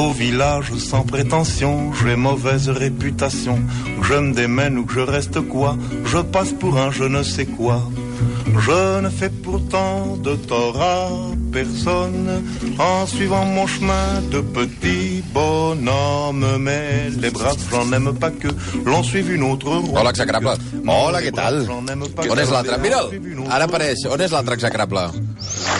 Au village sans prétention, j'ai mauvaise réputation. Que je me démène ou que je reste quoi, je passe pour un je ne sais quoi. Je ne fais pourtant de tort à personne en suivant mon chemin de petit bonhomme. Mais les braves, j'en aime pas que l'on suive une autre route. Hola, execrable. Hola, què tal? On és l'altre? Mira'l, ara apareix. On és l'altre execrable?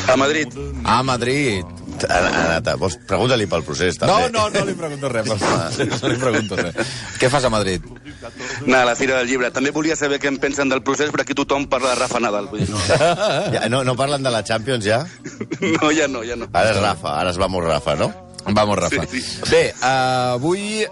A Madrid. A Madrid. Ha ha anat a... Vols, pregunta-li pel procés, No, també. no, no li pregunto res. No li pregunto res. Què fas a Madrid? Anar a la Fira del Llibre. També volia saber què en pensen del procés, però aquí tothom parla de Rafa Nadal. Vull dir, no. Ja, no, no parlen de la Champions, ja? no, ja no, ja no. Ara és Rafa, ara es va molt Rafa, no? Vamos, Rafa. Sí, sí. Bé, uh, avui...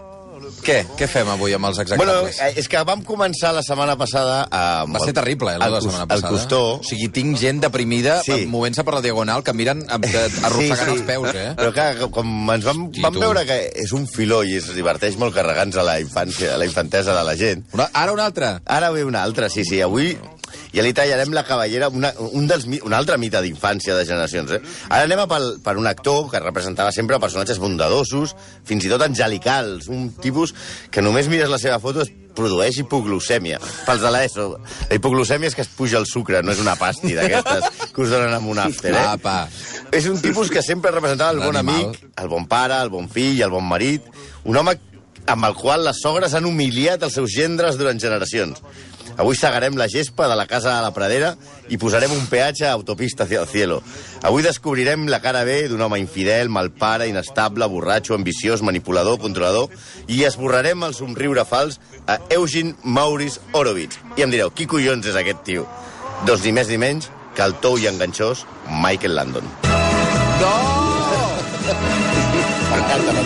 Què? Què fem avui amb els Bueno, execrables? eh, és que vam començar la setmana passada... Amb Va ser terrible, eh, la, el, la setmana el passada. costó... O sigui, tinc gent deprimida Sí. sí. movent-se per la diagonal que miren amb- de- arrossegant els peus, eh? Però clar, com ens vam, Sí, vam tu. veure que és un filó i es diverteix molt carregant-se a la infància, a la infantesa de la gent, Una, ara un altre. Ara ve una altra, sí, sí. Avui ja li tallarem la cavallera, una, un, dels, un altre mite d'infància de generacions. Eh? Ara anem a pel, per un actor que representava sempre personatges bondadosos, fins i tot angelicals, un tipus que només mires la seva foto es produeix hipoglucèmia. Pels de l'ESO. La hipoglucèmia és que es puja el sucre, no és una pasti d'aquestes que us donen amb un after, eh? Apa. És un tipus que sempre representava el bon amic, el bon pare, el bon fill, el bon marit, un home amb el qual les sogres han humiliat els seus gendres durant generacions. Avui segarem la gespa de la casa a la pradera i posarem un peatge a autopista hacia el cielo. Avui descobrirem la cara B d'un home infidel, malpare, inestable, borratxo, ambiciós, manipulador, controlador i esborrarem el somriure fals a Eugene Maurice Horowitz. I em direu, qui collons és aquest tio? Doncs ni més ni menys que el tou i enganxós Michael Landon. No! M'encanta la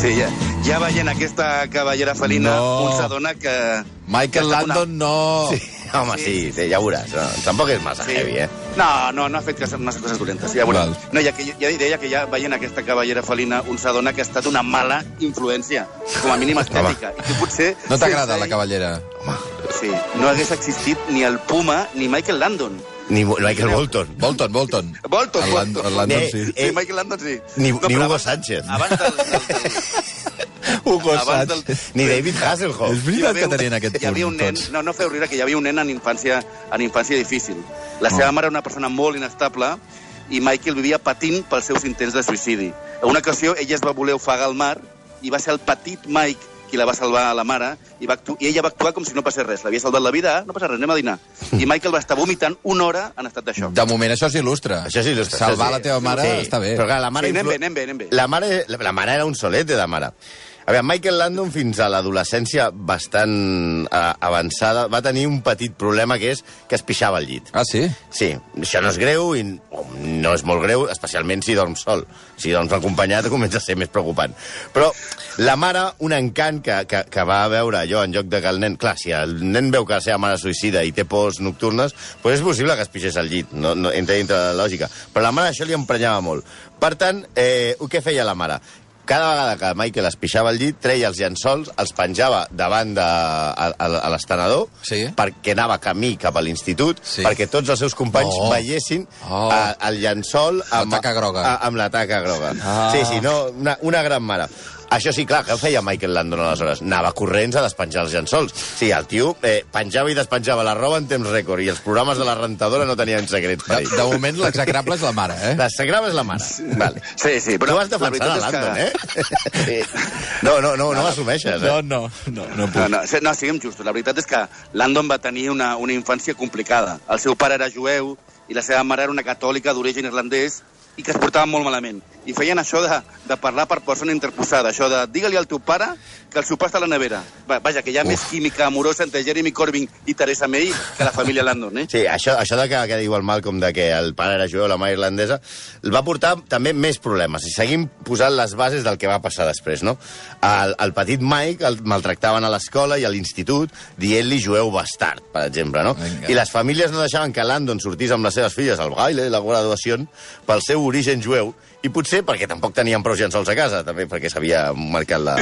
Sí, ja, ja veient aquesta cavallera felina, No. un s'adona que... Michael que Landon, no! Sí, home, sí, sí, ja ho veuràs. No, tampoc és massa Sí. heavy, eh? No, no, no ha fet massa coses dolentes. Ja, veuràs. Val. no, ja, que, ja deia que ja veient aquesta cavallera felina, un s'adona que ha estat una mala influència, com a mínim estètica. I que potser... No t'agrada sense la cavallera? Sí, no hagués existit ni el Puma ni Michael Landon. Ni Michael Bolton. Bolton, Bolton. Bolton, El, Bolton. el Landon, Eh, sí. Sí, Eh, Michael Landon sí. ni- ni però Hugo abans- Sánchez. Abans del, del, del, Hugo abans del, Ni David Hasselhoff. És veritat que un- tenien aquest hi havia un punt, nen, tots. no, no feu riure, que hi havia un nen en infància, en infància difícil. La seva mare era una persona molt inestable i Michael vivia patint pels seus intents de suïcidi. En una ocasió, ella es va voler ofegar al mar i va ser el petit Mike qui la va salvar a la mare i, va actu i ella va actuar com si no passés res. L'havia salvat la vida, ah, no passa res, anem a dinar. I Michael va estar vomitant una hora en estat de xoc. De moment això s'il·lustra. Això sí, il·lustra. Salvar això sí. la teva mare sí. està bé. Però clar, la mare... Sí, anem influ- bé, anem bé, anem bé. La mare, la, la mare era un solete de mare. A veure, Michael Landon fins a l'adolescència bastant eh, avançada va tenir un petit problema que és que es pixava al llit. Ah, sí? Sí, això no és greu i no és molt greu, especialment si dorms sol. Si dorms acompanyat comença a ser més preocupant. Però la mare, un encant que, que, que va veure allò en lloc de que el nen... Clar, si el nen veu que la seva mare suïcida i té pors nocturnes, doncs és possible que es pixés al llit, no, no, entra dintre de la lògica. Però la mare això li emprenyava molt. Per tant, eh, què feia la mare? Cada vegada que Michael es pixava al llit, treia els llençols, els penjava davant de, a, a, a l'estenedor, Sí. perquè anava camí cap a l'institut, Sí. perquè tots els seus companys Oh. veiessin Oh. a, el llençol amb, taca groga. A, amb la taca groga. Ah. Sí, sí, no, una, una gran mare. Això sí, clar, què feia Michael Landon aleshores? Anava corrents a despenjar els llençols. Sí, el tio eh, penjava i despenjava la roba en temps rècord i els programes de la rentadora no tenien secrets per De, ell. de moment l'execrable és la mare, eh? La sagrava és la mare. Vale. Sí, sí, Però tu vas defensar la Landon, que- eh? Sí. No, no, no, no m'assumeixes, eh? No, no, no, no puc. No, no, se- no, siguem justos. La veritat és que Landon va tenir una, una infància complicada. El seu pare era jueu i la seva mare era una catòlica d'origen irlandès i que es portaven molt malament. I feien això de, de parlar per persona interposada, això de digue-li al teu pare que el sopar està a la nevera. Va, vaja, que hi ha Uf. més química amorosa entre Jeremy Corbyn i Teresa May que la família Landon, eh? Sí, això, això de que, que diu el Malcolm de que el pare era jueu, la mare irlandesa, el va portar també més problemes. I seguim posant les bases del que va passar després, no? El, el petit Mike el maltractaven a l'escola i a l'institut dient-li jueu bastard, per exemple, no? Vinga. I les famílies no deixaven que Landon sortís amb les seves filles al baile, la graduació, pel seu origen jueu, i potser perquè tampoc tenien prou llençols a casa, també perquè s'havia marcat la,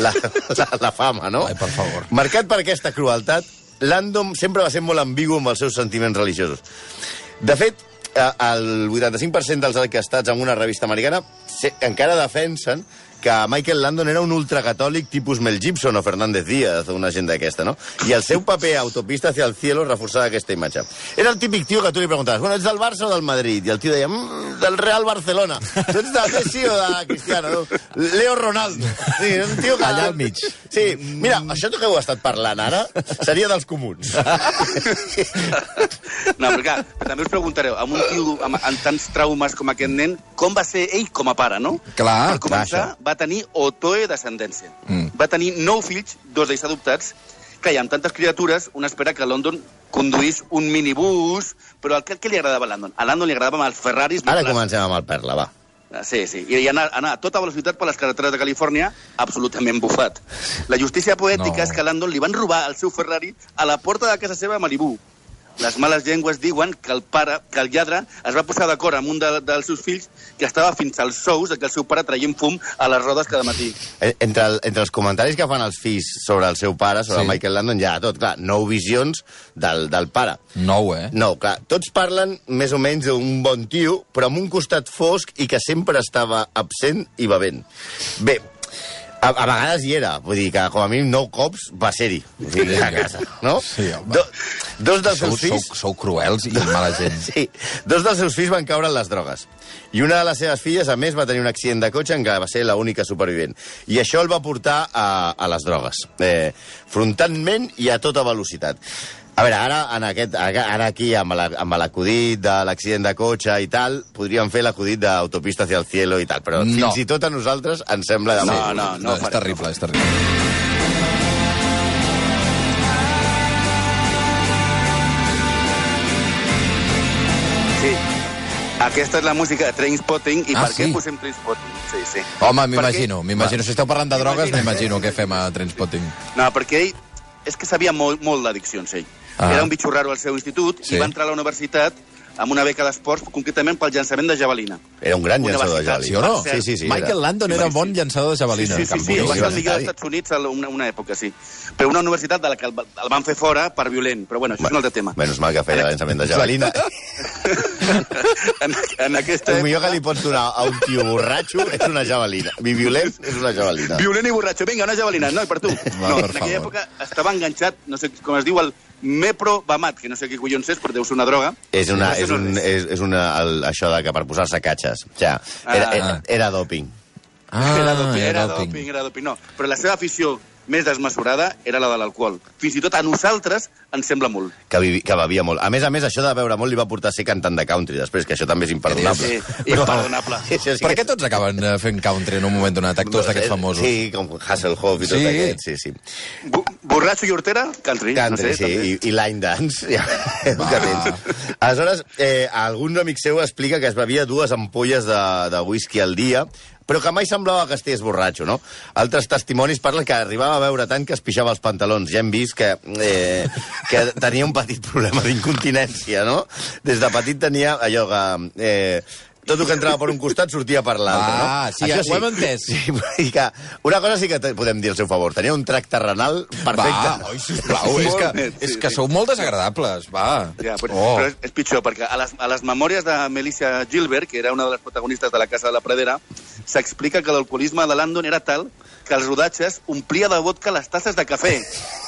la, la, la fama, no? Ai, per favor. Marcat per aquesta crueltat, Landon sempre va ser molt ambigu amb els seus sentiments religiosos. De fet, el 85% dels enquestats en una revista americana se, encara defensen que Michael Landon era un ultracatòlic tipus Mel Gibson o Fernández Díaz o una gent d'aquesta, no? I el seu paper a Autopista hacia el cielo reforçava aquesta imatge. Era el típic tio que tu li preguntaves, bueno, ets del Barça o del Madrid? I el tio deia, mmm, del Real Barcelona. Tu ets de Messi o de Cristiano? No? Leo Ronaldo. Sí, és un tio que... Allà al mig. Sí, mira, això que heu estat parlant ara seria dels comuns. No, però clar, també us preguntareu, amb un tio amb, amb tants traumes com aquest nen, com va ser ell com a pare, no? Clar, per començar, clar, va tenir Otoe descendència. Mm. Va tenir nou fills, dos d'ells adoptats, que hi amb tantes criatures, un espera que London conduís un minibús, però el que, què li agradava a Landon? A Landon li agradaven els Ferraris... Ara comencem amb el Perla, va. Ah, Sí, sí. I anar, anar a tota velocitat per les carreteres de Califòrnia, absolutament bufat. La justícia poètica No. és que a Landon li van robar el seu Ferrari a la porta de casa seva a Malibú. Les males llengües diuen que el pare, que el lladre es va posar d'acord amb un de, dels seus fills que estava fins als sous de que el seu pare traient fum a les rodes cada matí. Eh, Entre, el, entre els comentaris que fan els fills sobre el seu pare, sobre Sí. Michael Landon, ha tot, clar, nou visions del, del pare. Nou, eh? No, clar, tots parlen més o menys d'un bon tio, però amb un costat fosc i que sempre estava absent i bevent. Bé, a, a vegades hi era, vull dir que com a mínim nou cops va ser-hi o sigui, a casa, no? Sí, home. Do, dos dels Sou, seus sou, fills... sou cruels i mala gent. Sí, dos dels seus fills van caure en les drogues. I una de les seves filles, a més, va tenir un accident de cotxe en què va ser l'única supervivent. I això el va portar a, a les drogues, eh, frontalment i a tota velocitat. A veure, ara, en aquest, ara aquí, amb la- amb l'acudit de l'accident de cotxe i tal, podríem fer l'acudit d'autopista hacia el cielo i tal, però No. fins i tot a nosaltres ens sembla... De No, molt. no, no és farem, terrible, és terrible. Sí. Aquesta és la música de Trainspotting. I Ah, per què sí? posem Trainspotting? Sí, sí. Home, m'imagino, què? m'imagino. Si esteu parlant de drogues, m'imagino eh? què fem a Trainspotting. No, perquè ell és que sabia molt, molt d'addiccions, ell. Ah. Ah. Era un bitxo raro al seu institut Sí. i va entrar a la universitat amb una beca d'esports, concretament pel llançament de javelina. Era un gran llançador de javelina. Sí o no? Sí, sí, sí. Michael era. Landon era bon llançador de Sí, javelina. sí, sí, sí, Camp va ser el millor dels Estats Units a una, una època, sí. Però una universitat de la que el, el van fer fora per violent. Però bueno, això és un altre tema. Menys mal que feia llançament de javelina. en, en aquesta El millor que li pots donar a un tio borratxo és una javelina. I violent és una javelina. Violent i borratxo. Vinga, una javelina. No, i per tu. Va, no, per en aquella favor. època estava enganxat, no sé com es diu, el meprobamat, que no sé què collons és, però deu ser una droga. És, una, No sé és, un, és, és una, el, això de que per posar-se catxes. O sigui, era, Ah. era, era doping. Ah, era doping, era doping. doping, era doping. No, però la seva afició més desmesurada era la de l'alcohol. Fins i tot a nosaltres ens sembla molt. Que, vivi, que bevia molt. A més a més, això de beure molt li va portar a ser cantant de country després, que això també és imperdonable. Sí, imperdonable. Això sí Per que- què tots acaben eh, fent country en un moment donat, actors d'aquests famosos? Sí, com Hasselhoff i tot Sí. aquest, sí, sí. Bu- Borratxo i hortera, country. Country, no sé, sí, també. i, i line dance, ja, el que tens. Aleshores, eh, algun amic seu explica que es bevia dues ampolles de, de whisky al dia, però que mai semblava que estigués borratxo, no? Altres testimonis parlen que arribava a beure tant que es pixava els pantalons. Ja hem vist que, eh, que tenia un petit problema d'incontinència, no? Des de petit tenia allò que... Eh, tot el que entrava per un costat sortia per l'altre, no? Ah, sí, ho hem entès. Sí, i que una cosa sí que podem dir al seu favor. Tenia un tracte renal perfecte. Va, oi, sisplau, és que, és que sou molt desagradables, va. Ja, però, oh. però és, és pitjor, perquè a les, a les memòries de Melissa Gilbert, que era una de les protagonistes de la Casa de la Pradera, s'explica que l'alcoholisme de Landon era tal que als rodatges omplia de vodka les tasses de cafè.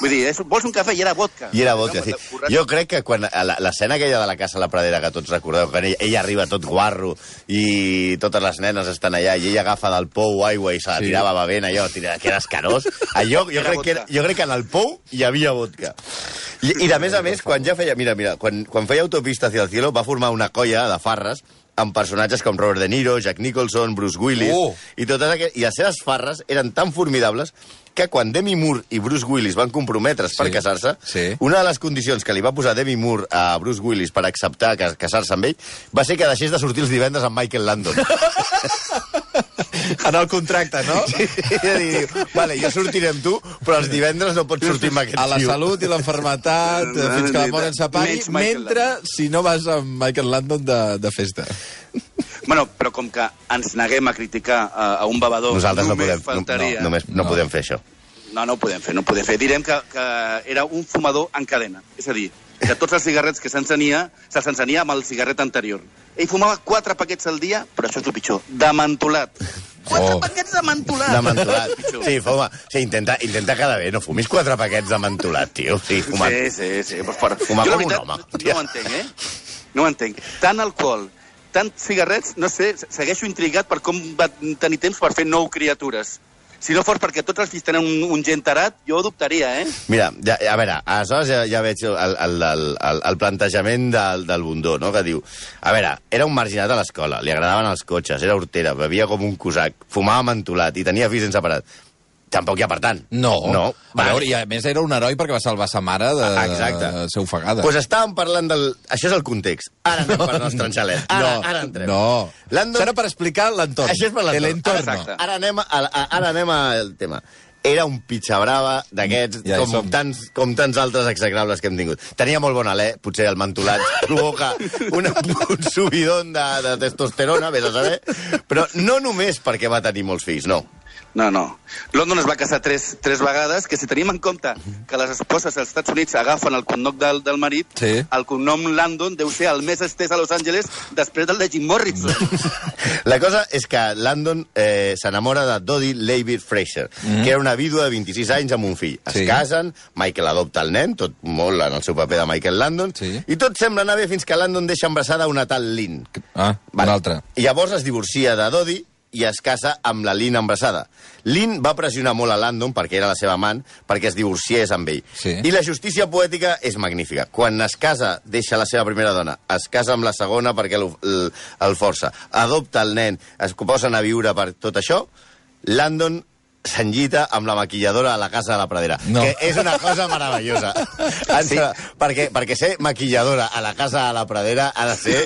Vull dir, és, vols un cafè i era vodka. I era vodka, sí. Jo crec que quan l'escena aquella de la Casa a la Pradera, que tots recordeu, que ell, ell arriba tot guarro i totes les nenes estan allà i ell agafa del pou aigua i se la Sí. tirava bevent allò, tira, que era escarós. Allò, jo, Era crec que era, jo crec que en el pou hi havia vodka. I, i de més a més, quan ja feia... Mira, mira, quan, quan feia Autopista hacia el cielo va formar una colla de farres amb personatges com Robert De Niro, Jack Nicholson, Bruce Willis... Oh! I, totes aqu... I les seves farres eren tan formidables que quan Demi Moore i Bruce Willis van comprometre's per Sí, casar-se, sí. una de les condicions que li va posar Demi Moore a Bruce Willis per acceptar cas- casar-se amb ell va ser que deixés de sortir els divendres amb Michael Landon. En el contracte, no? Sí, és a dir, diu, vale, jo sortiré amb tu, però els divendres no pots sortir amb aquest A la tio. salut i l'enfermetat, eh, fins que la mort ens separi, mentre si no vas amb Michael Landon de, de festa. Bueno, però com que ens neguem a criticar a, a un bevedor, Nosaltres no només podem, no, faltaria... no, només, no, No. podem fer això. No, no ho podem fer, no ho podem fer. Direm que, que era un fumador en cadena. És a dir, de tots els cigarrets que s'encenia, se'ls encenia amb el cigarret anterior. Ell fumava quatre paquets al dia, però això és el pitjor, de mentolat. Quatre Oh. paquets de mentolat. De mentolat. Sí, fuma. Sí, intenta, intenta quedar bé. No fumis quatre paquets de mentolat, tio. Sí, fuma. Sí, sí, sí. Fora. Fumar jo, la com un veritat, home, no, tia. no ho entenc, eh? No ho entenc. Tant alcohol, tant cigarrets, no sé, segueixo intrigat per com va tenir temps per fer nou criatures. Si no fos perquè tots els fills tenen un, un gent tarat, jo dubtaria, eh? Mira, ja, a veure, aleshores ja, ja veig el, el, el, el, plantejament del, del Bundó, no?, que diu... A veure, era un marginat a l'escola, li agradaven els cotxes, era hortera, bevia com un cosac, fumava mentolat i tenia fills sense parat. Tampoc hi ha per tant. No. No. A veure, I a més era un heroi perquè va salvar sa mare de, Exacte. de ser ofegada. Doncs pues estàvem parlant del... Això és el context. Ara anem per nostre enxalet. Ara, no, ara entrem. No. Landon... Això era per explicar l'entorn. Això és per l'entorn. Exacte. Ara anem, a, a, ara anem al tema. Era un pitxabrava d'aquests, Ja com, tants, com tants altres execrables que hem tingut. Tenia molt bon alè, potser el mentolat provoca una, un subidon de, de testosterona, vés a saber, però no només perquè va tenir molts fills, no. No, no. London es va casar tres, tres vegades, que si tenim en compte que les esposes als Estats Units agafen el cognom del, del marit, Sí. el cognom Landon deu ser el més estès a Los Angeles després del de Jim Morrison. La cosa és que Landon eh, s'enamora de Dodie Levitt Fraser, mm -hmm. que era una vídua de 26 anys amb un fill. Es Sí. casen, Michael adopta el nen, tot molt en el seu paper de Michael Landon, Sí. i tot sembla anar bé fins que Landon deixa embarassada una tal Lynn. Ah, un altre. I llavors es divorcia de Dodie i es casa amb la Lynn embarassada. Lynn va pressionar molt a Landon, perquè era la seva amant, perquè es divorciés amb ell. Sí. I la justícia poètica és magnífica. Quan es casa, deixa la seva primera dona, es casa amb la segona perquè el, el, el força, adopta el nen, es posen a viure per tot això, Landon s'enllita amb la maquilladora a la casa de la Pradera, No. que és una cosa meravellosa. sí. perquè, perquè ser maquilladora a la casa de la Pradera ha de ser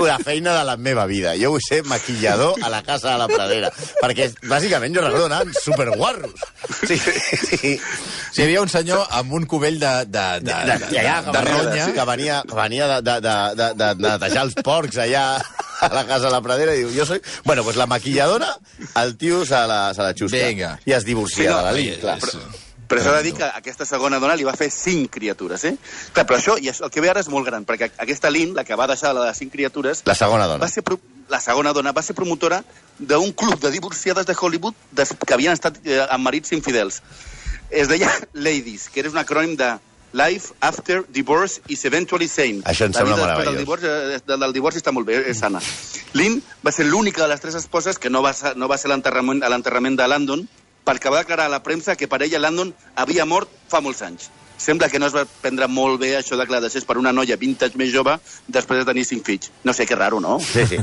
una feina de la meva vida. Jo vull ser maquillador a la casa de la Pradera, perquè bàsicament jo recordo anar superguarros. Sí, sí. Si hi havia un senyor amb un cubell de, de, de, de, de, allà, de, de ronya... que venia, que venia de, de, de, de, de, de netejar els porcs allà a la casa de la Pradera i diu, jo soy... Bueno, pues la maquilladora, el tio se la, se la xusca. Vinga. I es divorcia Sí, no, de la sí, Lili, clar. és- Però s'ha de dir que aquesta segona dona li va fer cinc criatures, eh? Clar, però això, i això, el que ve ara és molt gran, perquè aquesta Lynn, la que va deixar la de cinc criatures, La segona dona. va ser pro- la segona dona va ser promotora d'un club de divorciades de Hollywood des, que havien estat eh, amb marits infidels. Es deia Ladies, que era un acrònim de Life After Divorce is Eventually Sane. Això em La sembla meravellós. Del divorci, eh, del, del divorci està molt bé, és sana. Lynn va ser l'única de les tres esposes que no va, ser- no va ser a l'enterrament de Landon perquè va declarar a la premsa que per ella Landon havia mort fa molts anys. Sembla que no es va prendre molt bé això de que la deixés per una noia 20 anys més jove després de tenir cinc fills. No sé, que raro, no? Sí, sí.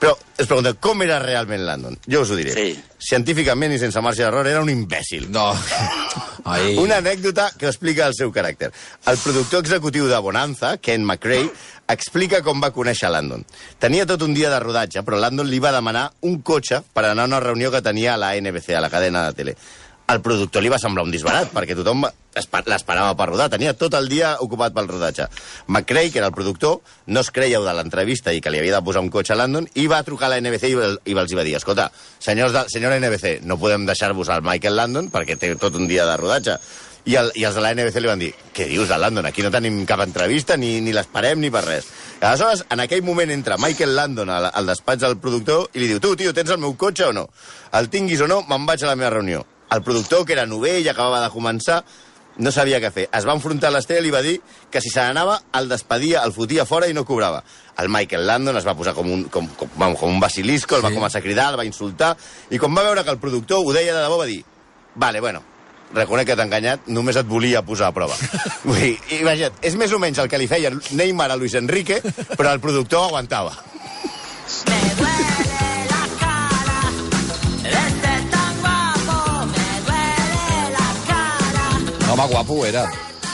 Però es pregunta, com era realment Landon? Jo us ho diré. Sí. Científicament i sense marge d'error, era un imbècil. No. Ai. Una anècdota que explica el seu caràcter. El productor executiu de Bonanza, Ken McRae, explica com va conèixer Landon. Tenia tot un dia de rodatge, però Landon li va demanar un cotxe per anar a una reunió que tenia a la NBC, a la cadena de tele. Al productor li va semblar un disbarat, perquè tothom l'esperava per rodar. Tenia tot el dia ocupat pel rodatge. McRae, que era el productor, no es creia de l'entrevista i que li havia de posar un cotxe a Landon, i va trucar a la NBC i, i els va dir, escolta, senyors de, senyora NBC, no podem deixar-vos al Michael Landon perquè té tot un dia de rodatge. I, el, I els de la NBC li van dir, què dius de Landon? Aquí no tenim cap entrevista, ni, ni l'esperem, ni per res. I aleshores, en aquell moment entra Michael Landon al, al despatx del productor i li diu, tu, tio, tens el meu cotxe o no? El tinguis o no, me'n vaig a la meva reunió. El productor, que era novell, acabava de començar, no sabia què fer. Es va enfrontar a l'estrella i li va dir que si se n'anava, el despedia, el fotia fora i no cobrava. El Michael Landon es va posar com un, com, com, vamos, com un basilisco, el va Sí. començar a cridar, el va insultar, i quan va veure que el productor ho deia de debò, va dir vale, bueno, reconec que t'ha enganyat, només et volia posar a prova. Vull dir, imagina't, és més o menys el que li feia Neymar a Luis Enrique, però el productor aguantava. Home, guapo era.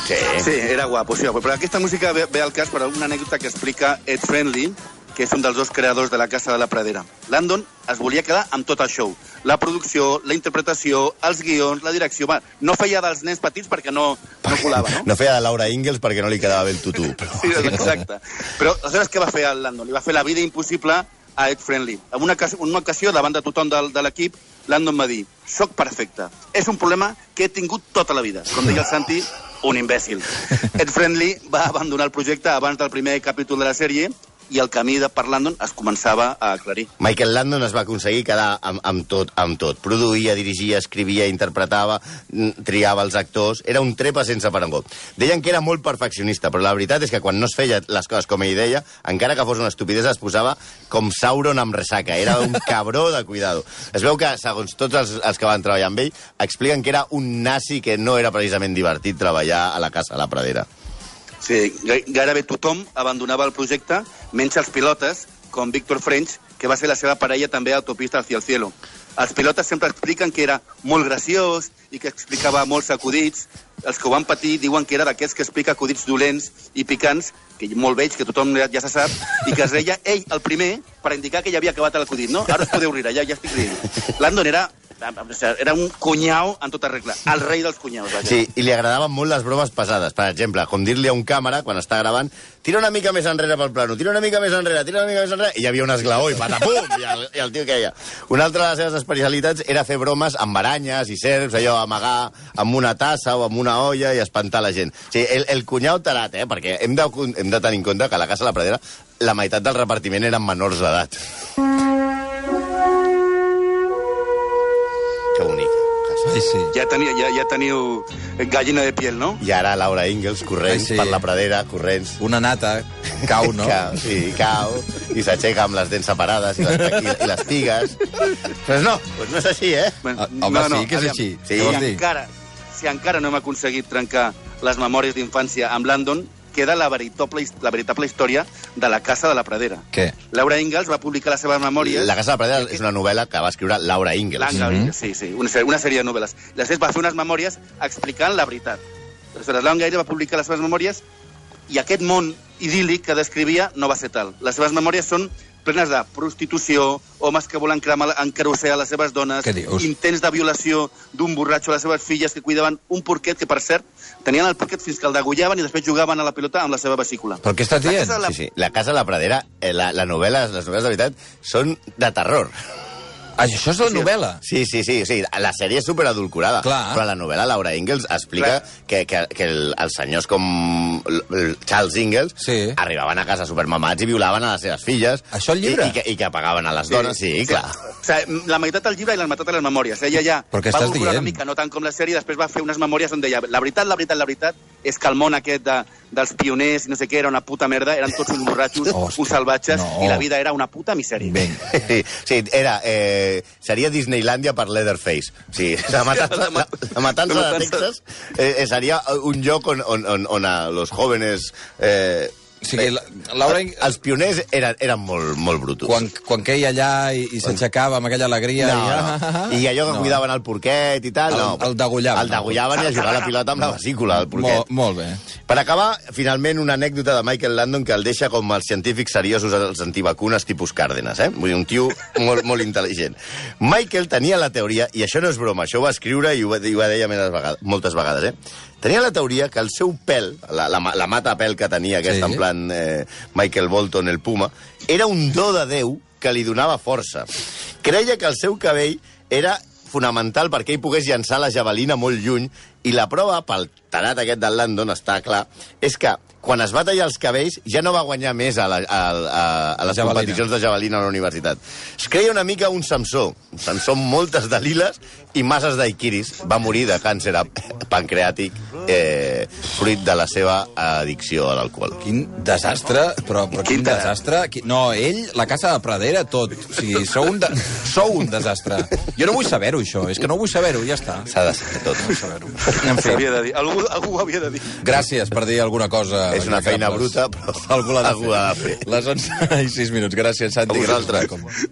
Sí. Sí, era guapo, sí, guapo. Però aquesta música ve, ve al cas per una anècdota que explica Ed Friendly, que és un dels dos creadors de la Casa de la Pradera. Landon es volia quedar amb tot el show. La producció, la interpretació, els guions, la direcció... Va, no feia dels nens petits perquè no, no colava, no? No feia de Laura Ingalls perquè no li quedava bé el tutú. Però... Sí, exacte. Però aleshores què va fer el Landon? Li va fer la vida impossible a Ed Friendly. En una, en una ocasió, davant de tothom del, de l'equip, Landon va dir soc perfecte. És un problema que he tingut tota la vida. Com deia el Santi, un imbècil. Ed Friendly va abandonar el projecte abans del primer capítol de la sèrie i el camí de per Landon es començava a aclarir. Michael Landon es va aconseguir quedar amb, amb tot, amb tot. Produïa, dirigia, escrivia, interpretava, mm, triava els actors... Era un trepa sense parangó. Deien que era molt perfeccionista, però la veritat és que quan no es feia les coses com ell deia, encara que fos una estupidesa, es posava com Sauron amb ressaca. Era un cabró de cuidado. Es veu que, segons tots els, els que van treballar amb ell, expliquen que era un nazi que no era precisament divertit treballar a la casa a la Pradera. Sí, gai- gairebé tothom abandonava el projecte, menys els pilotes, com Víctor French, que va ser la seva parella també a Autopista hacia el cielo. Els pilotes sempre expliquen que era molt graciós i que explicava molts acudits. Els que ho van patir diuen que era d'aquests que explica acudits dolents i picants, que molt veig, que tothom ja, ja se sap, i que es reia ell el primer per indicar que ja havia acabat l'acudit, no? Ara us podeu riure, ja, ja estic rient. Landon era, era un cunyau en tota regla, el rei dels cunyaus, vaja. Sí, i li agradaven molt les bromes pesades. Per exemple, com dir-li a un càmera, quan està gravant, tira una mica més enrere pel plano, tira una mica més enrere, tira una mica més enrere, i hi havia un esglaó i patapum, i el, i el tio queia. Una altra de les seves especialitats era fer bromes amb aranyes i serps, allò, amagar amb una tassa o amb una olla i espantar la gent. O sigui, el, el cunyau tarat, eh? Perquè hem de, hem de tenir en compte que a la Casa de la Pradera la meitat del repartiment eren menors d'edat. Sí, sí. Ja, tenia, ja, ja teniu gallina de piel, no? I ara Laura Ingalls corrents Ai, sí. per la Pradera, corrents. Una nata cau, no? Cau, sí, cau, i s'aixeca amb les dents separades i les, i, i les pigues. Pues no, pues no és així, eh? Bueno, Ah, home, sí, que és aviam. així. Sí. Si encara, si encara no hem aconseguit trencar les memòries d'infància amb Landon, queda la veritable, la veritable història de la Casa de la Pradera. Què? Laura Ingalls va publicar les seves memòries... La Casa de la Pradera és una novel·la que va escriure Laura Ingalls. Laura Ingalls, sí, sí, una, sèrie- una sèrie de novel·les. Després va fer unes memòries explicant la veritat. Aleshores, Laura Ingalls va publicar les seves memòries i aquest món idíl·lic que descrivia no va ser tal. Les seves memòries són plenes de prostitució, homes que volen cremar en carusel a les seves dones, intents de violació d'un borratxo a les seves filles que cuidaven un porquet que, per cert, tenien el porquet fins que el degollaven i després jugaven a la pilota amb la seva vesícula. Però què estàs La dient? casa de la- Sí, sí. La Casa de la Pradera, eh, la, la novel·la, les novel·les de veritat, són de terror. Ah, Això és la novel·la? Sí, sí, sí, sí. La sèrie és superadulcorada. Clar. Però la novel·la Laura Ingalls explica Clar. que, que, que el, els senyors com el- el Charles Ingalls Sí. arribaven a casa supermamats i violaven a les seves filles. Això al llibre? I, i, que, i que pagaven a les dones, sí, clar. O sigui, la meitat del llibre i la meitat de les memòries. Ella ja Però què va estàs dient? una mica, no tant com la sèrie, després va fer unes memòries on deia la veritat, la veritat, la veritat és que el món aquest de, dels pioners i no sé què era una puta merda, eren tots uns borratxos, Hòstia, uns salvatges, no. i la vida era una puta misèria. Vinga. Sí, sí, era... Eh, seria Disneylandia per Leatherface. Sí, la matança, la, la matança de. Texas eh, eh, seria un lloc on, on, on, on a los jóvenes... Eh, O sigui, la- Laura Els pioners eren, eren molt, molt brutos. Quan, quan queia allà i, i s'aixecava amb aquella alegria... No, i, no. I allò que No. cuidaven el porquet i tal, El- no. el degollaven. El degollaven i a jugar a la pilota amb la vesícula, el porquet. Molt, molt bé. Per acabar, finalment, una anècdota de Michael Landon que el deixa com els científics seriosos els antivacunes tipus Cárdenas, eh? Vull dir, un tio molt, molt intel·ligent. Michael tenia la teoria, i això no és broma, això ho va escriure i ho, i ho deia moltes vegades, moltes vegades, eh? Tenia la teoria que el seu pèl, la, la, la mata pèl que tenia aquesta, Sí. en plan eh, Michael Bolton, el puma, era un do de Déu que li donava força. Creia que el seu cabell era fonamental perquè ell pogués llançar la javelina molt lluny i la prova, pel tarat aquest del Landon, està clar, és que quan es va tallar els cabells ja no va guanyar més a, la, a, a, a les Javelina. competicions de javelina a la universitat. Es creia una mica un Samsó. Un Samsó amb moltes de liles i masses daiquiris. Va morir de càncer pancreàtic eh, fruit de la seva addicció a l'alcohol. Quin desastre, però, però quin, Quin desastre. Qui... No, ell, la casa de Pradera, tot. O sigui, sou un, de... sou un desastre. Jo no vull saber-ho, això. És que no vull saber-ho, ja està. S'ha de saber tot. En fi, S'havia de dir. Algú, algú ho havia de dir. gràcies per dir alguna cosa. És una feina bruta, però Algú l'ha de algú de fer. Les 11 i 6 minuts. Gràcies, Santi. A vosaltres.